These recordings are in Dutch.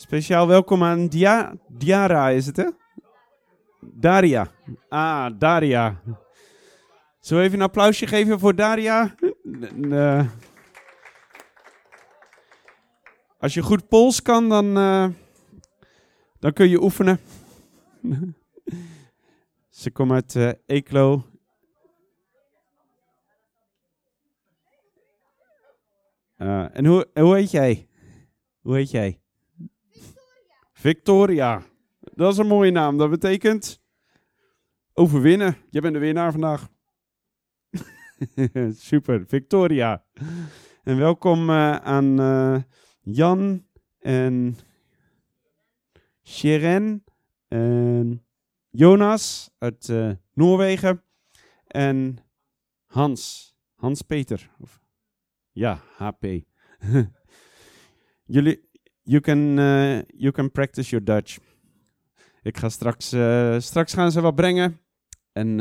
Speciaal welkom aan Dia Diara, is het hè? Daria. Ah, Daria. Zullen we even een applausje geven voor Daria? Uh, als je goed Pools kan, dan, uh, dan kun je oefenen. Ze komt uit uh, Eeklo. Uh, en hoe, hoe heet jij? Hoe heet jij? Victoria. Dat is een mooie naam. Dat betekent overwinnen. Jij bent de winnaar vandaag. Super, Victoria. En welkom uh, aan uh, Jan en Sheren en Jonas uit uh, Noorwegen en Hans, Hans Peter. Of, ja, HP. Jullie, you can, you can practice your Dutch. Ik ga straks, straks gaan ze wat brengen en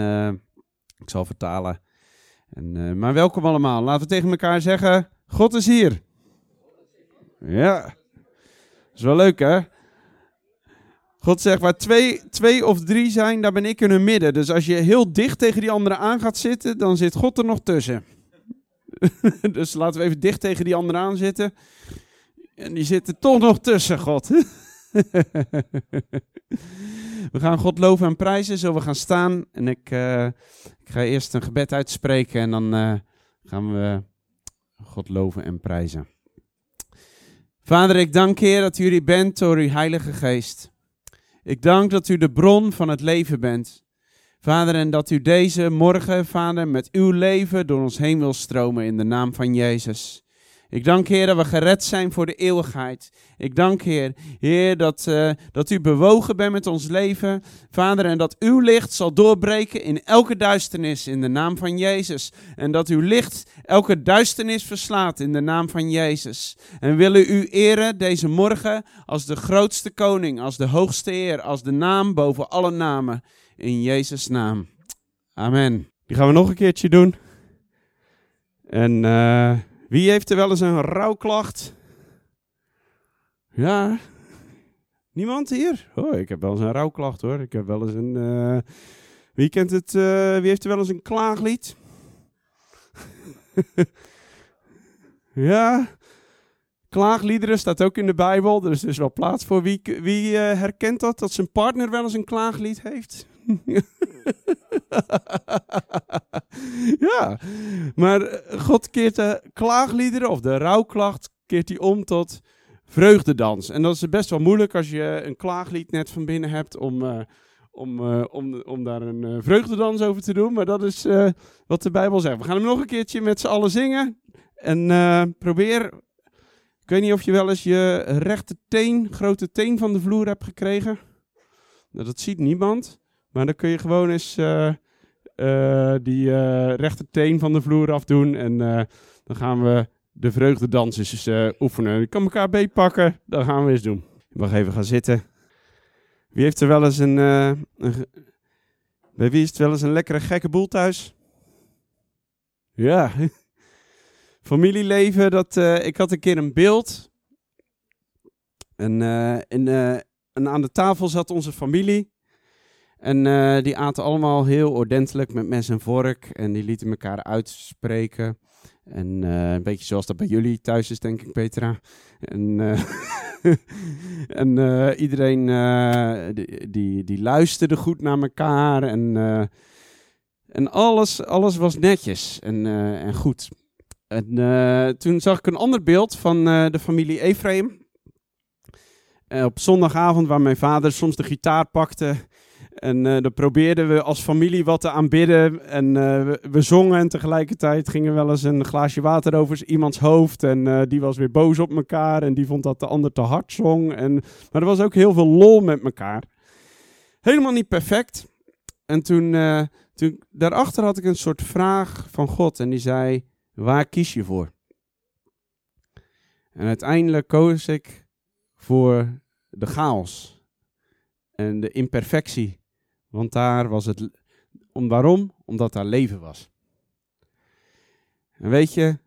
ik zal vertalen. En, maar welkom allemaal. Laten we tegen elkaar zeggen: God is hier. Ja, dat is wel leuk hè? God zegt, waar twee, twee of drie zijn, daar ben ik in hun midden. Dus als je heel dicht tegen die anderen aan gaat zitten, dan zit God er nog tussen. dus laten we even dicht tegen die anderen aan zitten. En die zitten toch nog tussen, God. we gaan God loven en prijzen. Zullen we gaan staan? En ik, uh, ik ga eerst een gebed uitspreken en dan uh, gaan we God loven en prijzen. Vader, ik dank Heer dat u hier bent door uw Heilige Geest. Ik dank dat u de bron van het leven bent. Vader, en dat u deze morgen, Vader, met uw leven door ons heen wil stromen in de naam van Jezus. Ik dank Heer dat we gered zijn voor de eeuwigheid. Ik dank Heer, Heer dat, uh, dat u bewogen bent met ons leven. Vader, en dat uw licht zal doorbreken in elke duisternis in de naam van Jezus. En dat uw licht elke duisternis verslaat in de naam van Jezus. En willen u eren deze morgen als de grootste koning, als de hoogste eer, als de naam boven alle namen. In Jezus' naam. Amen. Die gaan we nog een keertje doen. En... Uh, wie heeft er wel eens een rouwklacht? Ja, niemand hier? Oh, ik heb wel eens een rouwklacht hoor. Ik heb wel eens een. Uh, wie kent het? Uh, wie heeft er wel eens een klaaglied? ja, klaagliederen staat ook in de Bijbel. Er is dus wel plaats voor. Wie, wie uh, herkent dat? Dat zijn partner wel eens een klaaglied heeft? ja, maar eh, God keert de klaagliederen of de rouwklacht keert hij om tot vreugdedans. En dat is best wel moeilijk als je een klaaglied net van binnen hebt om, uh, om, uh, om, om daar een uh, vreugdedans over te doen. Maar dat is wat de Bijbel zegt. We gaan hem nog een keertje met z'n allen zingen. En probeer, ik weet niet of je wel eens je rechte teen, grote teen van de vloer hebt gekregen. Nou, dat ziet niemand. Maar dan kun je gewoon eens uh, uh, die uh, rechterteen van de vloer afdoen. En dan gaan we de vreugdedansjes oefenen. Je kan elkaar beetpakken. Dat gaan we eens doen. Je mag even gaan zitten. Wie heeft er wel eens een, een, Bij wie is het wel eens een lekkere gekke boel thuis? Ja. Familieleven, dat, ik had een keer een beeld. En, en aan de tafel zat onze familie. En uh, die aten allemaal heel ordentelijk met mes en vork. En die lieten elkaar uitspreken. En uh, een beetje zoals dat bij jullie thuis is, denk ik, Petra. En, uh, en iedereen die, die, die, luisterde goed naar elkaar. En, en alles, alles was netjes en, en goed. En toen zag ik een ander beeld van de familie Ephraim. op zondagavond, waar mijn vader soms de gitaar pakte en uh, dan probeerden we als familie wat te aanbidden. En uh, we, zongen en tegelijkertijd gingen wel eens een glaasje water over iemands hoofd. En uh, die was weer boos op elkaar en die vond dat de ander te hard zong. En, maar er was ook heel veel lol met elkaar. Helemaal niet perfect. En toen, toen, daarachter had ik een soort vraag van God. En die zei, waar kies je voor? En uiteindelijk koos ik voor de chaos en de imperfectie want daar was het. Om, waarom? Omdat daar leven was. En weet je,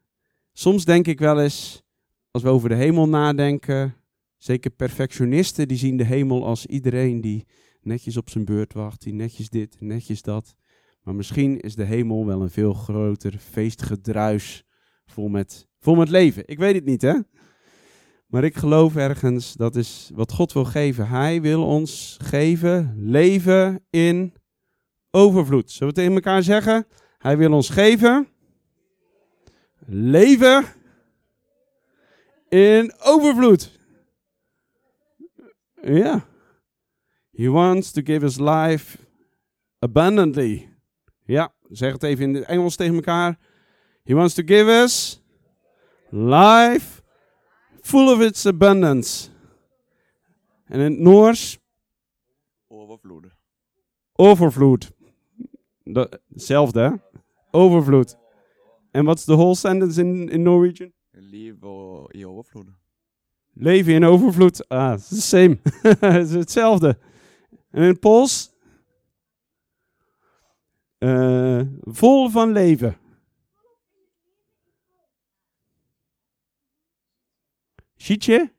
soms denk ik wel eens, als we over de hemel nadenken, Zeker perfectionisten die zien de hemel als iedereen die netjes op zijn beurt wacht, die netjes dit, netjes dat. Maar misschien is de hemel wel een veel groter feestgedruis vol met, vol met leven. Ik weet het niet, hè? Maar ik geloof ergens, dat is wat God wil geven. Hij wil ons geven leven in overvloed. Zullen we het tegen elkaar zeggen? Hij wil ons geven leven in overvloed. Ja. He wants to give us life abundantly. Ja, zeg het even in het Engels tegen elkaar. He wants to give us life full of its abundance. En in het Noors? Overvloed. Overvloed. Dat- Hetzelfde, hè? Overvloed. En wat is de whole sentence in, in Norwegian? Leven i overvloed. Leven in overvloed. Ah, is the same. Het is hetzelfde. En in het Pools? Eh, vol van leven. Shietje?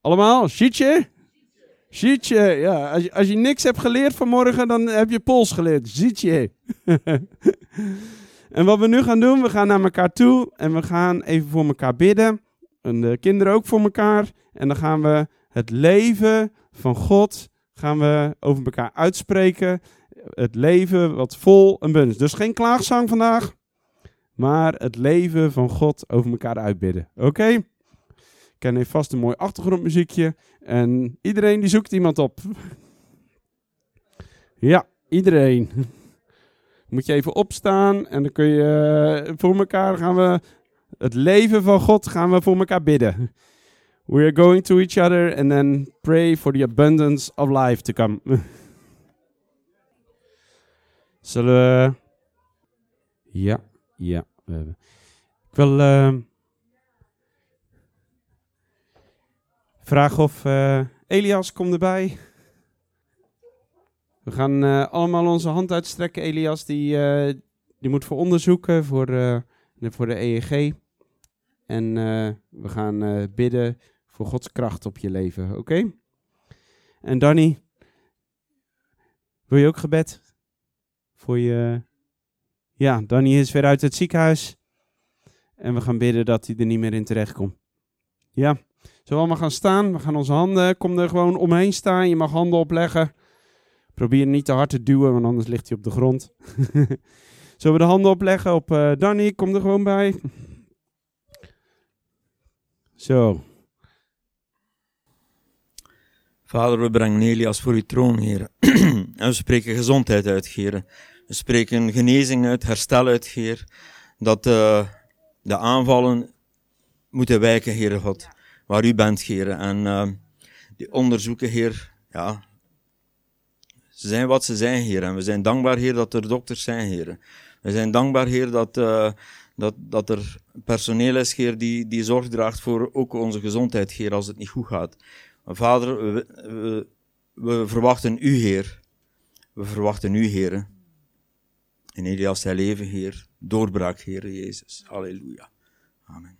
Allemaal? Shietje? Shietje, ja. Als je, als je niks hebt geleerd vanmorgen, dan heb je Pools geleerd. Shietje. en wat we nu gaan doen, we gaan naar elkaar toe en we gaan even voor elkaar bidden. En de kinderen ook voor elkaar. En dan gaan we het leven van God gaan we over elkaar uitspreken. Het leven wat vol en bun is. Dus geen klaagzang vandaag, maar het leven van God over elkaar uitbidden. Oké? Ken heeft vast een mooi achtergrondmuziekje. En iedereen die zoekt iemand op. Ja, iedereen. Moet je even opstaan en dan kun je eh, voor elkaar gaan we het leven van God gaan we voor elkaar bidden. We are going to each other and then pray for the abundance of life to come. Zullen we... Ja, ja. We hebben... Ik wil uh, vragen of uh, Elias komt erbij. We gaan uh, allemaal onze hand uitstrekken. Elias die, uh, die moet voor onderzoeken voor, voor de EEG. En we gaan bidden voor Gods kracht op je leven, oké? En Danny, wil je ook gebed? Voor je... Ja, Danny is weer uit het ziekenhuis. En we gaan bidden dat hij er niet meer in terecht komt. Ja, zullen we allemaal gaan staan? We gaan onze handen, kom er gewoon omheen staan. Je mag handen opleggen. Probeer niet te hard te duwen, want anders ligt hij op de grond. Zullen we de handen opleggen op uh, Danny? Kom er gewoon bij. Zo. Vader, we brengen Elias voor uw troon, Heer. en we spreken gezondheid uit, Heer. We spreken genezing uit, herstel uit, Heer. Dat uh, de aanvallen moeten wijken, Heer God. Waar u bent, Heer. En uh, die onderzoeken, Heer, ja. Ze zijn wat ze zijn, Heer. En we zijn dankbaar, Heer, dat er dokters zijn, Heer. We zijn dankbaar, Heer, dat, uh, dat, dat er personeel is, Heer, die, die zorg draagt voor ook onze gezondheid, Heer, als het niet goed gaat. Vader, we, we, we, verwachten U, Heer. We verwachten U, Heer. In Elias zijn leven, Heer. Doorbraak, Heer Jezus. Halleluja. Amen.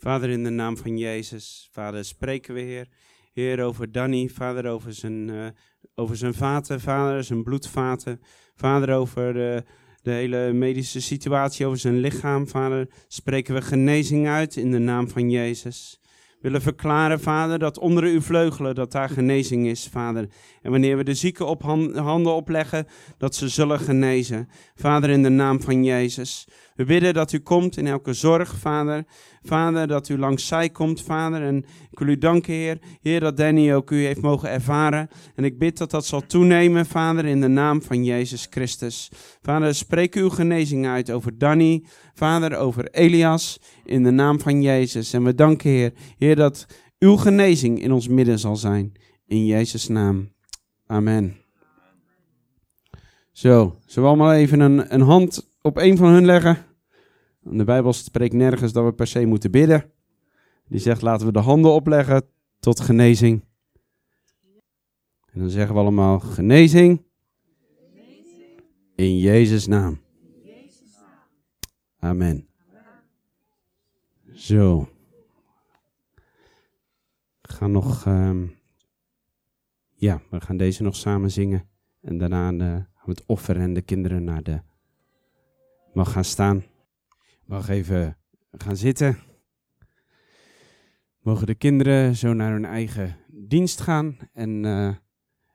Vader, in de naam van Jezus, Vader, spreken we, Heer. Heer, over Danny, Vader, over zijn, uh, over zijn vaten, Vader, zijn bloedvaten. Vader, over de, de hele medische situatie, over zijn lichaam, Vader, spreken we genezing uit in de naam van Jezus. Willen verklaren, Vader, dat onder uw vleugelen, dat daar genezing is, Vader. En wanneer we de zieken op handen opleggen, dat ze zullen genezen. Vader, in de naam van Jezus. We bidden dat u komt in elke zorg, Vader. Vader, dat u langs zij komt, Vader. En ik wil u danken, Heer. Heer, dat Danny ook u heeft mogen ervaren. En ik bid dat dat zal toenemen, Vader, in de naam van Jezus Christus. Vader, spreek uw genezing uit over Danny. Vader, over Elias, in de naam van Jezus. En we danken, Heer. Heer, dat uw genezing in ons midden zal zijn. In Jezus' naam. Amen. Zo, zullen we allemaal even een, een hand op een van hun leggen? De Bijbel spreekt nergens dat we per se moeten bidden. Die zegt laten we de handen opleggen tot genezing. En dan zeggen we allemaal genezing. In Jezus' naam. Amen. Zo. gaan nog, ehm, ja, we gaan deze nog samen zingen. En daarna uh, gaan we het offer en de kinderen naar de, mag gaan staan. Mag even gaan zitten. Mogen de kinderen zo naar hun eigen dienst gaan. En uh,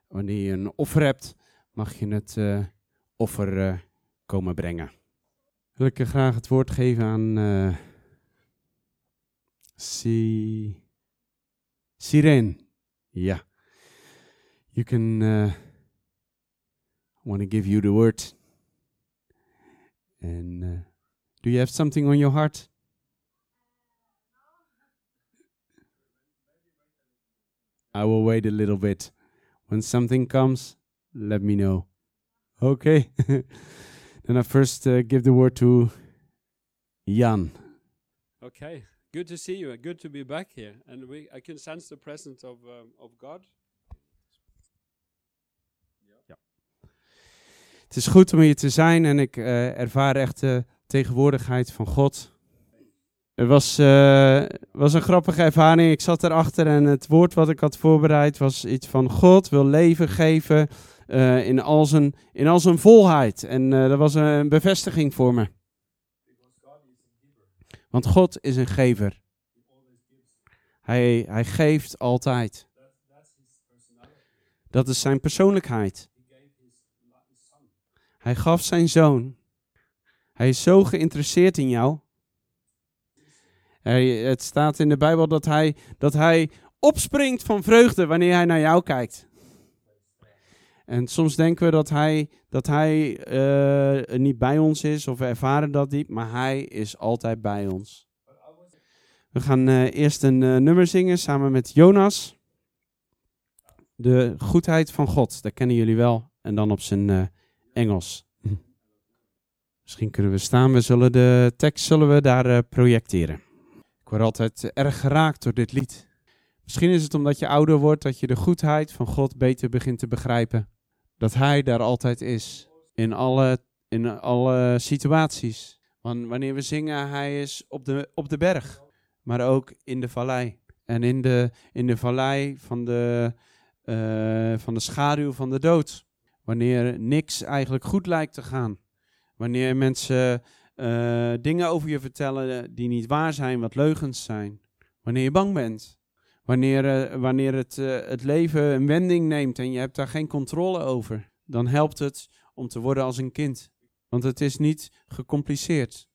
wanneer je een offer hebt, mag je het uh, offer komen brengen. Wil ik graag het woord geven aan Si Siren. Yeah. You can. Uh, I want to give you the word. And uh, do you have something on your heart? I will wait a little bit. When something comes, let me know. Okay. then I first uh, give the word to Jan. Okay. Good to see you. Good to be back here. And we, I can sense the presence of, um, of God. Ja. Het is goed om hier te zijn en ik uh, ervaar echt de tegenwoordigheid van God. Het was, uh, was een grappige ervaring. Ik zat erachter en het woord wat ik had voorbereid was iets van God wil leven geven uh, in, al zijn, in al zijn volheid. En dat was een bevestiging voor me. Want God is een gever. Hij, hij geeft altijd. Dat is zijn persoonlijkheid. Hij gaf zijn zoon. Hij is zo geïnteresseerd in jou. Het staat in de Bijbel dat hij, dat hij opspringt van vreugde wanneer hij naar jou kijkt. En soms denken we dat hij, dat hij uh, niet bij ons is, of we ervaren dat niet, maar hij is altijd bij ons. We gaan uh, eerst een uh, nummer zingen samen met Jonas. De goedheid van God, dat kennen jullie wel. En dan op zijn Engels. Misschien kunnen we staan, we zullen de tekst zullen we daar projecteren. Ik word altijd erg geraakt door dit lied. Misschien is het omdat je ouder wordt dat je de goedheid van God beter begint te begrijpen dat Hij daar altijd is. In alle, in alle situaties. Want wanneer we zingen, Hij is op de, op de berg. Maar ook in de vallei. En in de, in de vallei van de, uh, van de schaduw van de dood. Wanneer niks eigenlijk goed lijkt te gaan. Wanneer mensen uh, dingen over je vertellen die niet waar zijn, wat leugens zijn. Wanneer je bang bent. Wanneer, uh, wanneer het, uh, het leven een wending neemt en je hebt daar geen controle over, dan helpt het om te worden als een kind. Want het is niet gecompliceerd,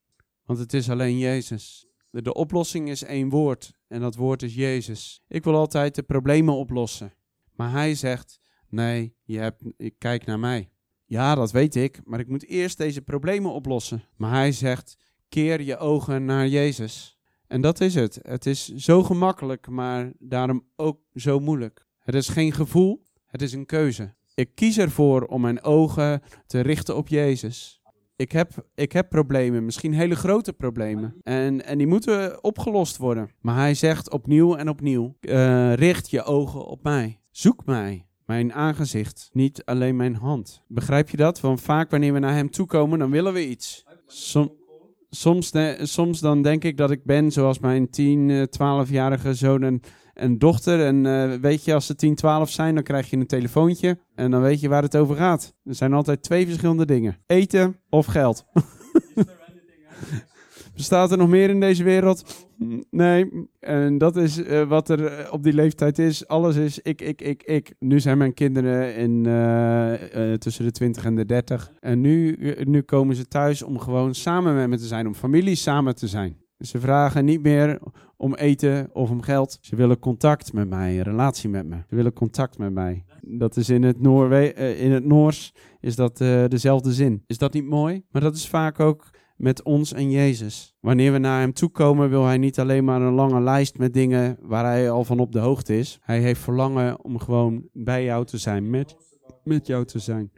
want het is alleen Jezus. De, de oplossing is één woord en dat woord is Jezus. Ik wil altijd de problemen oplossen. Maar hij zegt, nee, je hebt, kijk naar mij. Ja, dat weet ik, maar ik moet eerst deze problemen oplossen. Maar hij zegt, keer je ogen naar Jezus. En dat is het. Het is zo gemakkelijk, maar daarom ook zo moeilijk. Het is geen gevoel, het is een keuze. Ik kies ervoor om mijn ogen te richten op Jezus. Ik heb, ik heb problemen, misschien hele grote problemen. En, en die moeten opgelost worden. Maar hij zegt opnieuw en opnieuw: uh, richt je ogen op mij. Zoek mij. Mijn aangezicht, niet alleen mijn hand. Begrijp je dat? Want vaak wanneer we naar hem toe komen, dan willen we iets. Som, soms, soms dan denk ik dat ik ben zoals mijn 10, 12-jarige zoon en, dochter. En uh, weet je, als ze 10, 12 zijn, dan krijg je een telefoontje. En dan weet je waar het over gaat. Er zijn altijd twee verschillende dingen: eten of geld. Bestaat er nog meer in deze wereld? Nee. En dat is uh, wat er eh, op die leeftijd is. Alles is ik, ik, ik, ik. Nu zijn mijn kinderen in, uh, tussen de 20 en de 30. En nu, nu komen ze thuis om gewoon samen met me te zijn. Om familie samen te zijn. Ze vragen niet meer om eten of om geld. Ze willen contact met mij, een relatie met me. Ze willen contact met mij. Dat is in het, Noorwe in het Noors is dat dezelfde zin. Is dat niet mooi? Maar dat is vaak ook met ons en Jezus. Wanneer we naar Hem toe komen, wil Hij niet alleen maar een lange lijst met dingen waar Hij al van op de hoogte is. Hij heeft verlangen om gewoon bij jou te zijn, met, met jou te zijn.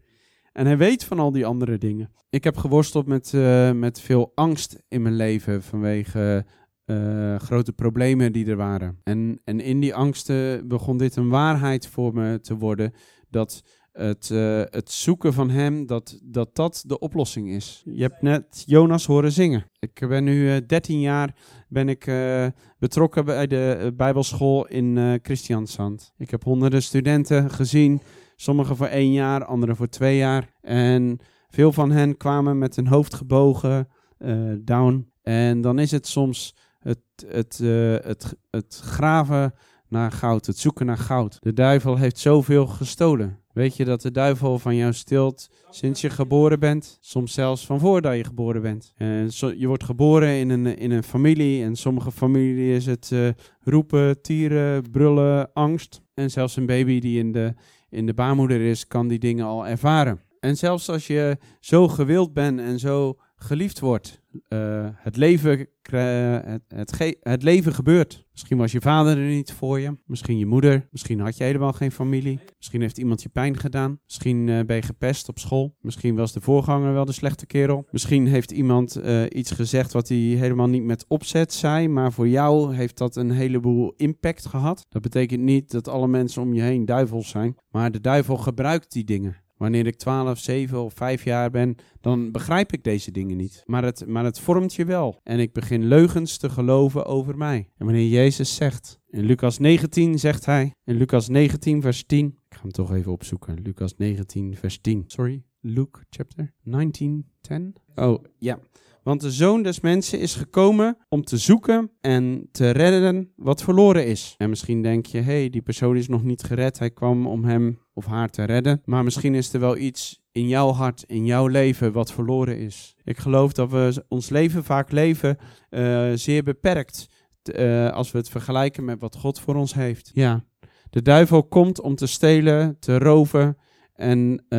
En Hij weet van al die andere dingen. Ik heb geworsteld met, uh, met veel angst in mijn leven vanwege uh, grote problemen die er waren. En, en in die angsten begon dit een waarheid voor me te worden dat het, eh, het zoeken van hem, dat, dat dat de oplossing is. Je hebt net Jonas horen zingen. Ik ben nu eh 13 jaar ben ik, eh, betrokken bij de eh, Bijbelschool in eh Christiansand. Ik heb honderden studenten gezien, sommigen voor één jaar, anderen voor twee jaar. En veel van hen kwamen met hun hoofd gebogen, eh, down. En dan is het soms het, het, eh, het, het graven naar goud, het zoeken naar goud. De duivel heeft zoveel gestolen. Weet je dat de duivel van jou stilt sinds je geboren bent? Soms zelfs van voordat je geboren bent. Je wordt geboren in een, in een familie. En sommige families is het eh, roepen, tieren, brullen, angst. En zelfs een baby die in de, in de baarmoeder is, kan die dingen al ervaren. En zelfs als je zo gewild bent en zo geliefd wordt, eh, het, leven, het, het, het leven gebeurt. Misschien was je vader er niet voor je, misschien je moeder, misschien had je helemaal geen familie, misschien heeft iemand je pijn gedaan, misschien eh, ben je gepest op school, misschien was de voorganger wel de slechte kerel, misschien heeft iemand eh, iets gezegd wat hij helemaal niet met opzet zei, maar voor jou heeft dat een heleboel impact gehad. Dat betekent niet dat alle mensen om je heen duivels zijn, maar de duivel gebruikt die dingen. Wanneer ik 12, 7 of 5 jaar ben, dan begrijp ik deze dingen niet. Maar het, maar het vormt je wel. En ik begin leugens te geloven over mij. En wanneer Jezus zegt, in Lucas 19 zegt hij, in Lucas 19 vers 10, ik ga hem toch even opzoeken, Lucas 19 vers 10. Sorry, Luke chapter 19, 10. Oh, ja. Want de zoon des mensen is gekomen om te zoeken en te redden wat verloren is. En misschien denk je, hé, hey, die persoon is nog niet gered. Hij kwam om hem of haar te redden. Maar misschien is er wel iets in jouw hart, in jouw leven, wat verloren is. Ik geloof dat we ons leven vaak leven eh, zeer beperkt. eh, als we het vergelijken met wat God voor ons heeft. Ja, de duivel komt om te stelen, te roven en eh,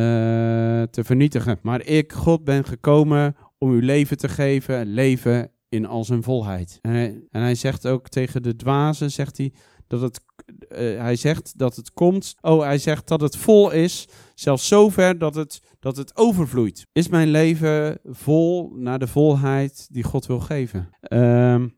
te vernietigen. Maar ik, God, ben gekomen om uw leven te geven, leven in al zijn volheid. En hij, en hij zegt ook tegen de dwazen, zegt hij, dat het, eh, hij zegt dat het komt, oh, hij zegt dat het vol is, zelfs zover dat het, dat het overvloeit. Is mijn leven vol naar de volheid die God wil geven? Ehm,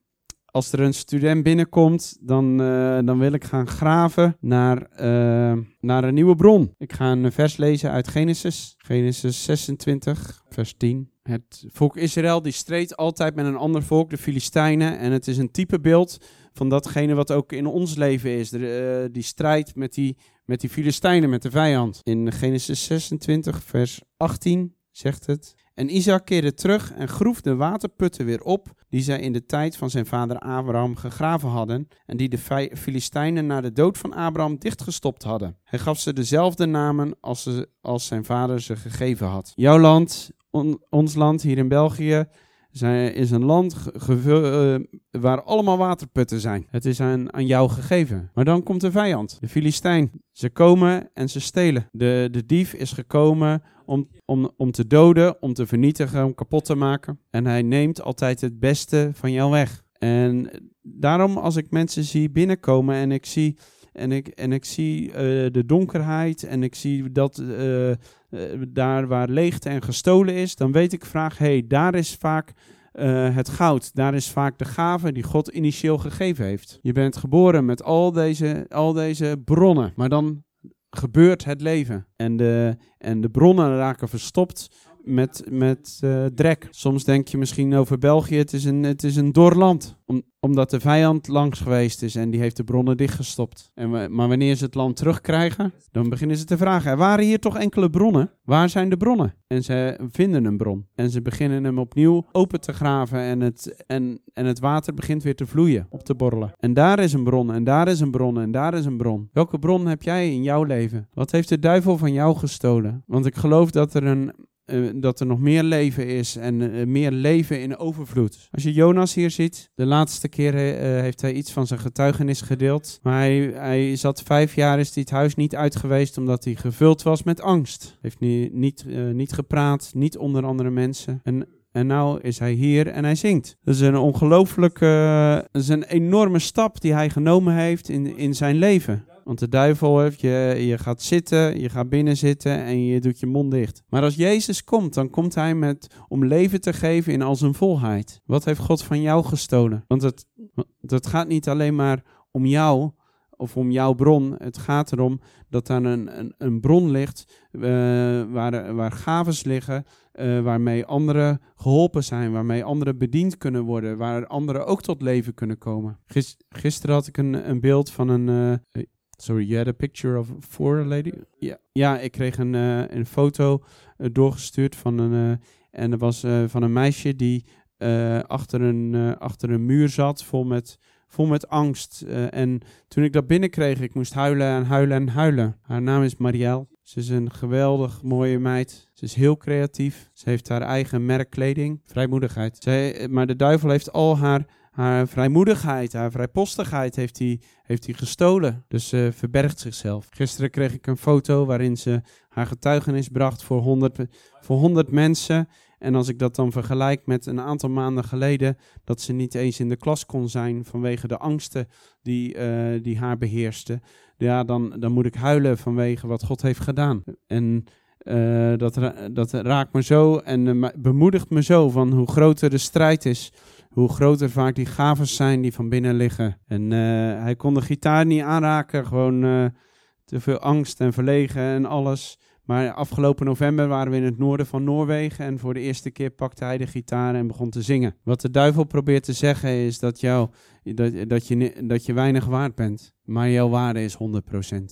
als er een student binnenkomt, dan, eh, dan wil ik gaan graven naar, eh, naar een nieuwe bron. Ik ga een vers lezen uit Genesis, Genesis 26, vers 10. Het volk Israël die streed altijd met een ander volk, de Filistijnen. En het is een typebeeld van datgene wat ook in ons leven is. De, eh, die strijd met die, met die Filistijnen, met de vijand. In Genesis 26, vers 18 zegt het. En Isaac keerde terug en groef de waterputten weer op, die zij in de tijd van zijn vader Abraham gegraven hadden, en die de Fi- Filistijnen na de dood van Abraham dichtgestopt hadden. Hij gaf ze dezelfde namen als, als zijn vader ze gegeven had. Jouw land, on- ons land hier in België, zijn, is een land eh, waar allemaal waterputten zijn. Het is aan, aan jou gegeven. Maar dan komt de vijand, de Filistijn. Ze komen en ze stelen. De, de dief is gekomen om, om, om te doden, om te vernietigen, om kapot te maken. En hij neemt altijd het beste van jou weg. En daarom als ik mensen zie binnenkomen en ik zie, en ik, en ik zie eh, de donkerheid en ik zie dat eh, eh, daar waar leegte en gestolen is, dan weet ik vaak, hé, hey, daar is vaak het goud. Daar is vaak de gave die God initieel gegeven heeft. Je bent geboren met al deze, al deze bronnen, maar dan gebeurt het leven. En de, en de bronnen raken verstopt met, met eh, drek. Soms denk je misschien over België, het is een, het is een dor land. Om, omdat de vijand langs geweest is en die heeft de bronnen dichtgestopt. En, maar wanneer ze het land terugkrijgen, dan beginnen ze te vragen. Er waren hier toch enkele bronnen? Waar zijn de bronnen? En ze vinden een bron. En ze beginnen hem opnieuw open te graven en het, en, en het water begint weer te vloeien, op te borrelen. En daar is een bron, en daar is een bron, en daar is een bron. Welke bron heb jij in jouw leven? Wat heeft de duivel van jou gestolen? Want ik geloof dat er een eh, dat er nog meer leven is en eh, meer leven in overvloed. Als je Jonas hier ziet, de laatste keer eh, heeft hij iets van zijn getuigenis gedeeld. Maar hij, hij zat vijf jaar, is het huis niet uit geweest omdat hij gevuld was met angst. Heeft niet, niet, niet gepraat, niet onder andere mensen. En en nou is hij hier en hij zingt. Dat is een ongelooflijke, dat is een enorme stap die hij genomen heeft in, in zijn leven. Want de duivel heeft je, je gaat zitten, je gaat binnen zitten en je doet je mond dicht. Maar als Jezus komt, dan komt hij met, om leven te geven in al zijn volheid. Wat heeft God van jou gestolen? Want het, het gaat niet alleen maar om jou, of om jouw bron. Het gaat erom dat daar een, een, een bron ligt uh, waar, waar gaves liggen, uh, waarmee anderen geholpen zijn, waarmee anderen bediend kunnen worden, waar anderen ook tot leven kunnen komen. Gis, gisteren had ik een, een beeld van een. Uh, sorry, you had a picture of for a lady? Ja, ja ik kreeg een, een foto doorgestuurd van een. en dat was van een meisje die achter, een, achter een muur zat vol met vol met angst. En toen ik dat binnenkreeg, ik moest huilen en huilen en huilen. Haar naam is Marielle. Ze is een geweldig mooie meid. Ze is heel creatief. Ze heeft haar eigen merk kleding. Vrijmoedigheid. Zij, maar de duivel heeft al haar, haar vrijmoedigheid, haar vrijpostigheid heeft hij, heeft hij gestolen. Dus ze verbergt zichzelf. Gisteren kreeg ik een foto waarin ze haar getuigenis bracht voor 100, voor 100 mensen. En als ik dat dan vergelijk met een aantal maanden geleden, dat ze niet eens in de klas kon zijn vanwege de angsten die, uh, die haar beheersten, ja, dan, dan moet ik huilen vanwege wat God heeft gedaan. En uh, dat, dat raakt me zo en uh, bemoedigt me zo van hoe groter de strijd is, hoe groter vaak die gaven zijn die van binnen liggen. En hij kon de gitaar niet aanraken, gewoon te veel angst en verlegen en alles. Maar afgelopen november waren we in het noorden van Noorwegen en voor de eerste keer pakte hij de gitaar en begon te zingen. Wat de duivel probeert te zeggen is dat, jou, dat, dat, je, dat je weinig waard bent, maar jouw waarde is 100%.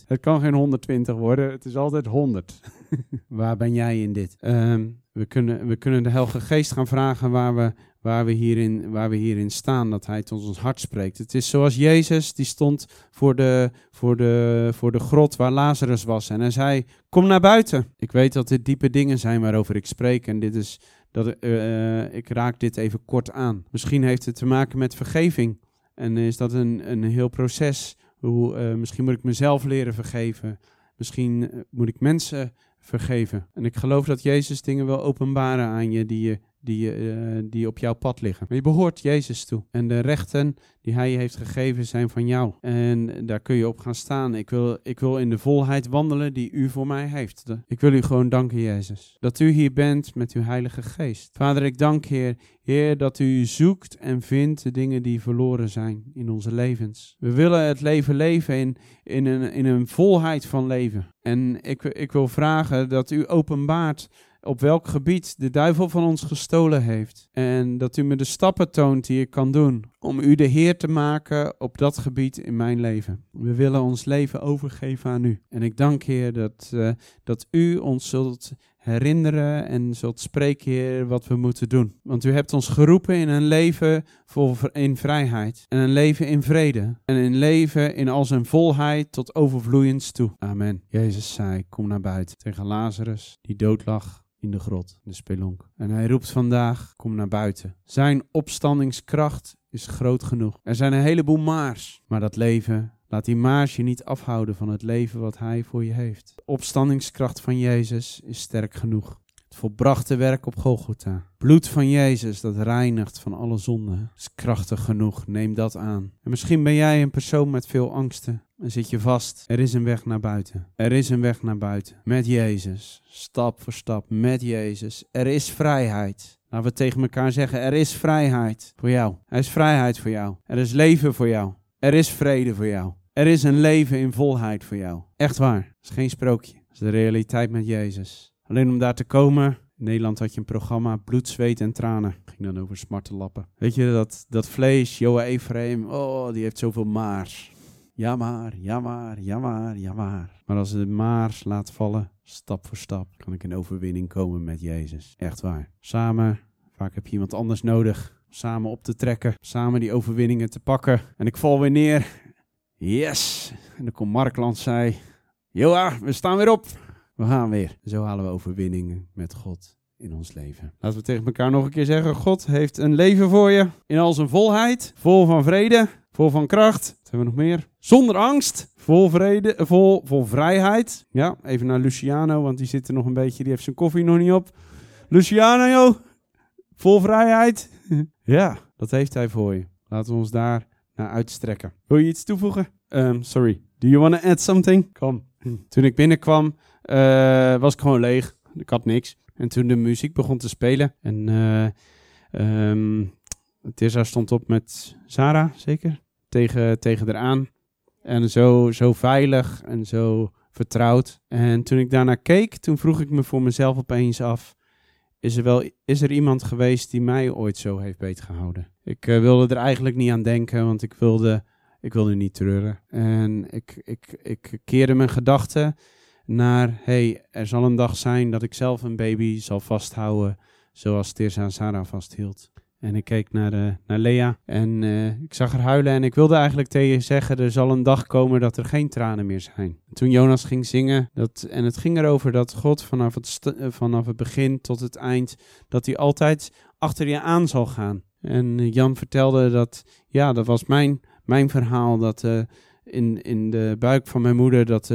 Het kan geen 120 worden, het is altijd 100. waar ben jij in dit? Um, we, kunnen, we kunnen de Heilige Geest gaan vragen waar we, waar we, hierin, waar we hierin staan, dat hij tot ons hart spreekt. Het is zoals Jezus, die stond voor de, voor, de, voor de grot waar Lazarus was en hij zei, kom naar buiten. Ik weet dat dit diepe dingen zijn waarover ik spreek en dit is, dat, uh, ik raak dit even kort aan. Misschien heeft het te maken met vergeving en is dat een, een heel proces. Hoe, uh, misschien moet ik mezelf leren vergeven. Misschien moet ik mensen vergeven. En ik geloof dat Jezus dingen wil openbaren aan je die je die, uh, die op jouw pad liggen. Maar je behoort Jezus toe. En de rechten die Hij heeft gegeven zijn van jou. En daar kun je op gaan staan. Ik wil, ik wil in de volheid wandelen die U voor mij heeft. Ik wil U gewoon danken, Jezus. Dat U hier bent met Uw Heilige Geest. Vader, ik dank Heer, Heer, dat U zoekt en vindt de dingen die verloren zijn in onze levens. We willen het leven leven in, in, een, in een volheid van leven. En ik, ik wil vragen dat U openbaart op welk gebied de duivel van ons gestolen heeft. En dat u me de stappen toont die ik kan doen om u de Heer te maken op dat gebied in mijn leven. We willen ons leven overgeven aan u. En ik dank Heer dat, uh, dat u ons zult herinneren en zult spreken, Heer, wat we moeten doen. Want u hebt ons geroepen in een leven vol in vrijheid en een leven in vrede en een leven in al zijn volheid tot overvloeiends toe. Amen. Jezus zei, kom naar buiten tegen Lazarus die dood lag in de grot, de spelonk. En hij roept vandaag, kom naar buiten. Zijn opstandingskracht is groot genoeg. Er zijn een heleboel maars, maar dat leven, laat die maars je niet afhouden van het leven wat hij voor je heeft. De opstandingskracht van Jezus is sterk genoeg. Het volbrachte werk op Golgotha. Bloed van Jezus dat reinigt van alle zonden. Is krachtig genoeg, neem dat aan. En misschien ben jij een persoon met veel angsten. En zit je vast. Er is een weg naar buiten. Er is een weg naar buiten. Met Jezus. Stap voor stap. Met Jezus. Er is vrijheid. Laten we tegen elkaar zeggen: er is vrijheid voor jou. Er is vrijheid voor jou. Er is leven voor jou. Er is vrede voor jou. Er is een leven in volheid voor jou. Echt waar. Het is geen sprookje. Het is de realiteit met Jezus. Alleen om daar te komen, in Nederland had je een programma Bloed, Zweet en Tranen. Ging dan over smartenlappen. Weet je, dat, dat vlees, Joa Ephraim, oh, die heeft zoveel maars. Ja maar, ja maar, ja maar, ja maar. Maar als de maars laat vallen, stap voor stap, kan ik in overwinning komen met Jezus. Echt waar. Samen, vaak heb je iemand anders nodig. Samen op te trekken, samen die overwinningen te pakken. En ik val weer neer. Yes! En dan komt Markland zei, Joa, we staan weer op. We gaan weer. Zo halen we overwinningen met God in ons leven. Laten we tegen elkaar nog een keer zeggen: God heeft een leven voor je in al zijn volheid, vol van vrede, vol van kracht. Wat hebben we nog meer? Zonder angst, vol vrede, vol, vol vrijheid. Ja, even naar Luciano, want die zit er nog een beetje, die heeft zijn koffie nog niet op. Luciano, vol vrijheid. ja, dat heeft hij voor je. Laten we ons daar naar uitstrekken. Wil je iets toevoegen? Um, sorry. Do you want to add something? Kom. Toen ik binnenkwam, uh, was ik gewoon leeg. Ik had niks. En toen de muziek begon te spelen. En uh, um, Tessa stond op met Sarah, zeker. Tegen, tegen eraan. En zo, zo veilig en zo vertrouwd. En toen ik daarnaar keek, toen vroeg ik me voor mezelf opeens af: is er, wel, is er iemand geweest die mij ooit zo heeft beetgehouden? Ik eh, wilde er eigenlijk niet aan denken, want ik wilde, ik wilde niet treuren. En ik, ik, ik keerde mijn gedachten naar: hey, er zal een dag zijn dat ik zelf een baby zal vasthouden, zoals Tirza Sarah vasthield. En ik keek naar, uh, naar Lea en uh, ik zag haar huilen en ik wilde eigenlijk tegen je zeggen, er zal een dag komen dat er geen tranen meer zijn. Toen Jonas ging zingen, dat, en het ging erover dat God vanaf het, uh, vanaf het begin tot het eind, dat hij altijd achter je aan zal gaan. En Jan vertelde dat, ja, dat was mijn, mijn verhaal, dat in, in de buik van mijn moeder, dat,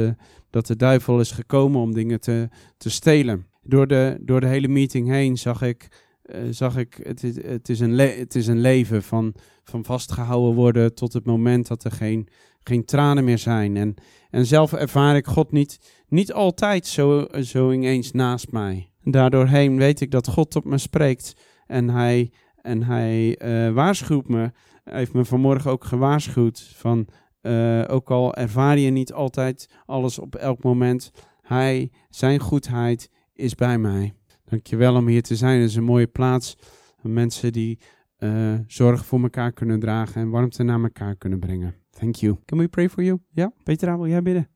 dat de duivel is gekomen om dingen te, te stelen. Door de, door de hele meeting heen zag ik uh, zag ik, het is, het is, een, het is een leven van, van vastgehouden worden tot het moment dat er geen, geen tranen meer zijn. En, en zelf ervaar ik God niet, niet altijd zo, zo ineens naast mij. Daardoorheen weet ik dat God op me spreekt en hij, en hij uh, waarschuwt me. Hij heeft me vanmorgen ook gewaarschuwd van, uh, ook al ervaar je niet altijd alles op elk moment, hij, zijn goedheid is bij mij. Dankjewel om hier te zijn. Het is een mooie plaats. Mensen die uh, zorg voor elkaar kunnen dragen en warmte naar elkaar kunnen brengen. Thank you. Can we pray for you? Ja, yeah? Petra, wil jij bidden?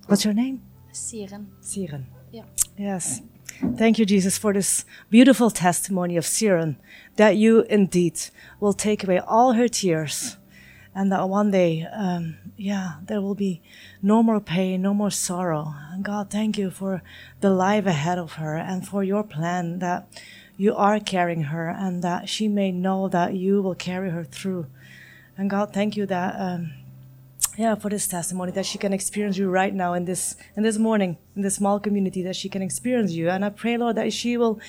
What's your name? Siren. Siren. Yeah. Yes. Thank you, Jesus, for this beautiful testimony of Siren, that you indeed will take away all her tears and that one day, um, yeah, there will be no more pain, no more sorrow. And God, thank you for the life ahead of her and for your plan that you are carrying her and that she may know that you will carry her through. And God, thank you that, um, yeah, for this testimony that she can experience you right now in this in this morning this small community that she can experience you. And I pray, Lord, that she will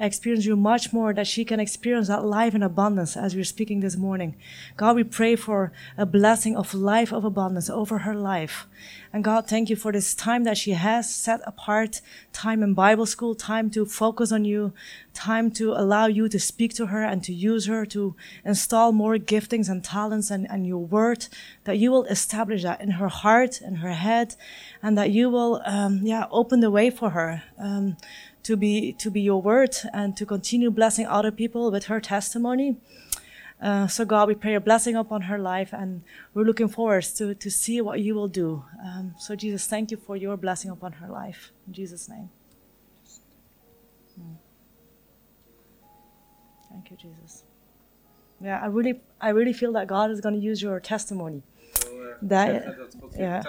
experience you much more, that she can experience that life in abundance as we're speaking this morning. God, we pray for a blessing of life of abundance over her life. And God, thank you for this time that she has set apart, time in Bible school, time to focus on you, time to allow you to speak to her and to use her to install more giftings and talents and, and your word, that you will establish that in her heart and her head, and that you will, um, yeah, open the way for her. Um, to be to be your word and to continue blessing other people with her testimony. Uh, so God, we pray a blessing upon her life, and we're looking forward to to see what you will do. Um, so Jesus, thank you for your blessing upon her life in Jesus' name. Mm. Thank you, Jesus. Yeah, I really, I really feel that God is going to use your testimony. That, yeah.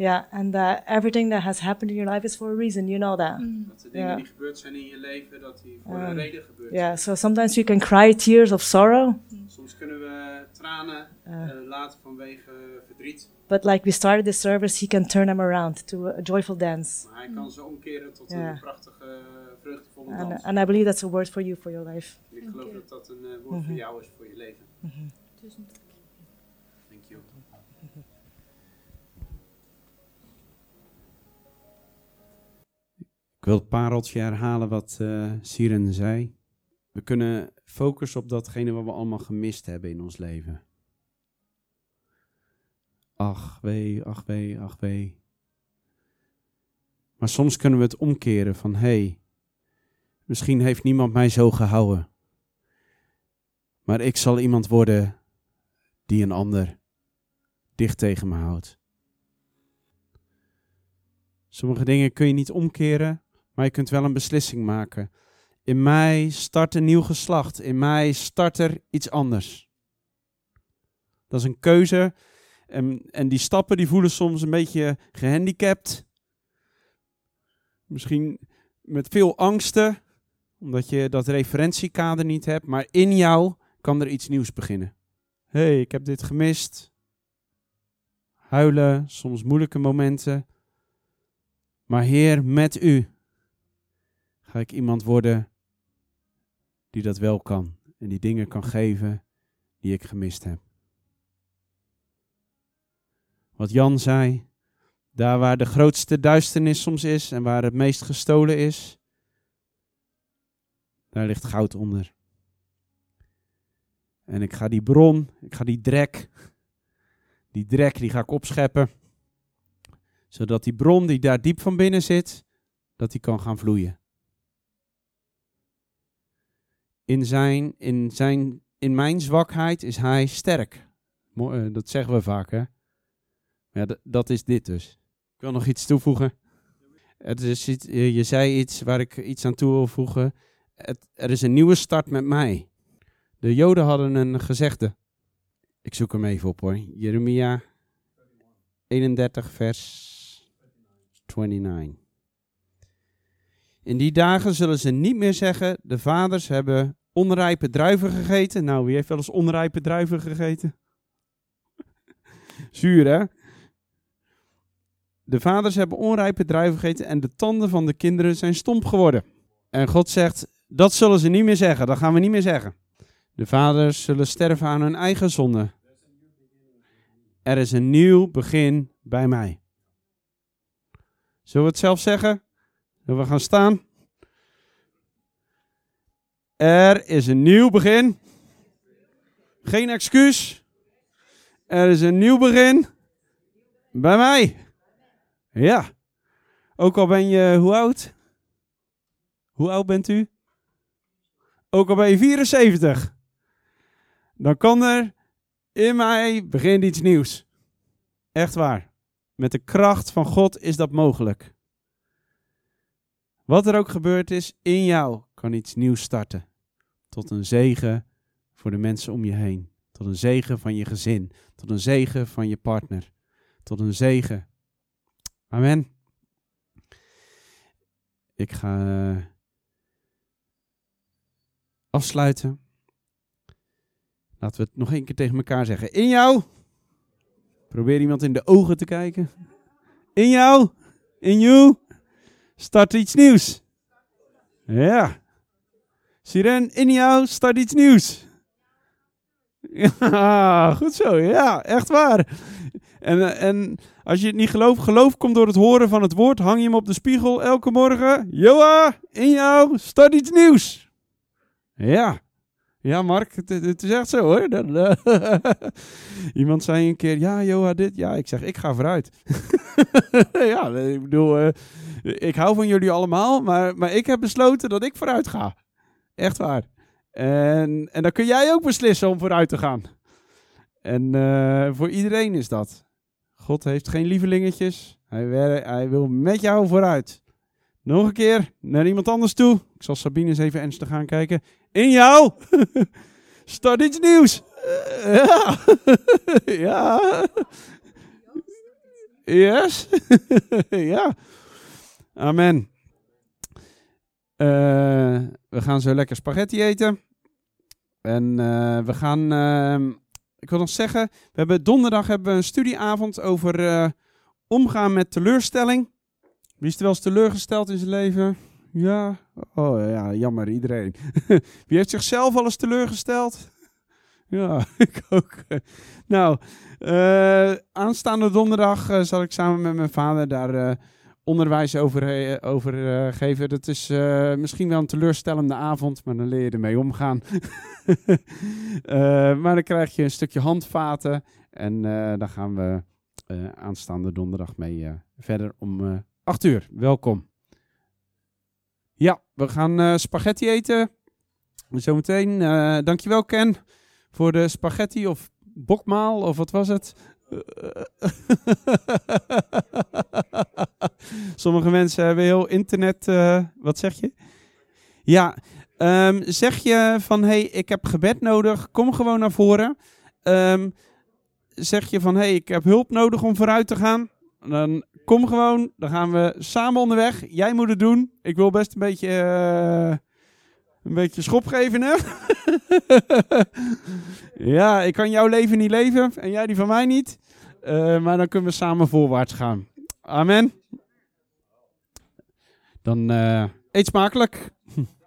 Yeah, and that everything that has happened in your life is for a reason. You know that. Dat de dingen Ja. die gebeurd zijn in je leven, dat die voor Um, een reden gebeurd Yeah, so sometimes you can cry tears of sorrow, zijn. Soms kunnen we tranen Ja. eh, laten vanwege verdriet. but like we started this service, He can turn them around to a joyful dance. Maar hij kan ze omkeren tot Ja. een prachtige, vreugdevolle And, dans. and I believe that's a word for you for your life. ik geloof dat dat een eh, woord voor jou is voor je leven. Tusen takk. Ik wil het pareltje herhalen wat eh Siren zei. We kunnen focussen op datgene wat we allemaal gemist hebben in ons leven. Ach wee, ach wee, ach wee. Maar soms kunnen we het omkeren van hé, hey, misschien heeft niemand mij zo gehouden. Maar ik zal iemand worden die een ander dicht tegen me houdt. Sommige dingen kun je niet omkeren, maar je kunt wel een beslissing maken. In mij start een nieuw geslacht. In mij start er iets anders. Dat is een keuze. En, en die stappen die voelen soms een beetje gehandicapt. Misschien met veel angsten, omdat je dat referentiekader niet hebt. Maar in jou kan er iets nieuws beginnen. Hé, hey, ik heb dit gemist. Huilen, soms moeilijke momenten. Maar Heer, met u ga ik iemand worden die dat wel kan. En die dingen kan geven die ik gemist heb. Wat Jan zei, daar waar de grootste duisternis soms is en waar het meest gestolen is, daar ligt goud onder. En ik ga die bron, ik ga die drek, Die drek die ga ik opscheppen. Zodat die bron die daar diep van binnen zit, dat die kan gaan vloeien. In, zijn, in, zijn, in mijn zwakheid is hij sterk. Eh, Dat zeggen we vaak, hè? Ja, dat is dit dus. Ik wil nog iets toevoegen. Het is je zei iets waar ik iets aan toe wil voegen. Het, er is een nieuwe start met mij. De Joden hadden een gezegde. Ik zoek hem even op hoor. Jeremia 31, vers 29. In die dagen zullen ze niet meer zeggen: De vaders hebben onrijpe druiven gegeten. Nou, wie heeft wel eens onrijpe druiven gegeten? Zuur, hè? De vaders hebben onrijpe druiven gegeten en de tanden van de kinderen zijn stomp geworden. En God zegt: Dat zullen ze niet meer zeggen. Dat gaan we niet meer zeggen. De vaders zullen sterven aan hun eigen zonde. Er is een nieuw begin bij mij. Zullen we het zelf zeggen? We gaan staan? Er is een nieuw begin. Geen excuus. Er is een nieuw begin bij mij. Ja. Ook al ben je hoe oud? Hoe oud bent u? Ook al ben je 74. Dan kan er in mij begint iets nieuws. Echt waar. Met de kracht van God is dat mogelijk. Wat er ook gebeurd is, in jou kan iets nieuws starten. Tot een zegen voor de mensen om je heen. Tot een zegen van je gezin. Tot een zegen van je partner. Tot een zegen. Amen. Ik ga eh, afsluiten. Laten we het nog één keer tegen elkaar zeggen. In jou. Probeer iemand in de ogen te kijken. In jou. In you. Start iets nieuws. Ja. Siren, in jou start iets nieuws. Ja, goed zo. Ja, echt waar. En, eh, en als je het niet gelooft, geloof komt door het horen van het woord. Hang je hem op de spiegel elke morgen. Joa, in jou start iets nieuws. Ja. Ja, Mark, het, is echt zo hoor. Iemand zei een keer, ja, Joha, dit. Ja, ik zeg, ik ga vooruit. ja, ik bedoel, eh, ik hou van jullie allemaal, maar, maar ik heb besloten dat ik vooruit ga. Echt waar. En, en dan kun jij ook beslissen om vooruit te gaan. En eh, voor iedereen is dat. God heeft geen lievelingetjes. Hij, hij wil met jou vooruit. Nog een keer naar iemand anders toe. Ik zal Sabine eens even ernstig gaan kijken. In jou. Start iets nieuws. Ja. ja. Yes. ja. Amen. Eh, we gaan zo lekker spaghetti eten. En eh, we gaan. ehm, ik wil nog zeggen. We hebben donderdag hebben we een studieavond over eh, omgaan met teleurstelling. Wie is er wel eens teleurgesteld in zijn leven? Ja. Oh ja, jammer, iedereen. Wie heeft zichzelf al eens teleurgesteld? Ja, ik ook. Nou, eh, aanstaande donderdag eh, zal ik samen met mijn vader daar eh, onderwijs over, over geven. Dat is misschien wel een teleurstellende avond, maar dan leer je ermee omgaan. Maar dan krijg je een stukje handvaten en daar gaan we aanstaande donderdag mee verder om eh 8 uur. Welkom. Ja, we gaan spaghetti eten. Zometeen. dankjewel Ken voor de spaghetti of bokmaal of wat was het? Sommige mensen hebben heel internet. eh, wat zeg je? Ja, ehm, zeg je van hé, hey, ik heb gebed nodig, kom gewoon naar voren. Ehm, zeg je van hé, hey, ik heb hulp nodig om vooruit te gaan, dan kom gewoon, dan gaan we samen onderweg. Jij moet het doen. Ik wil best een beetje, eh, een beetje schop geven, hè? ja, ik kan jouw leven niet leven en jij die van mij niet. Eh, maar dan kunnen we samen voorwaarts gaan. Amen. Dan eh, eet smakelijk.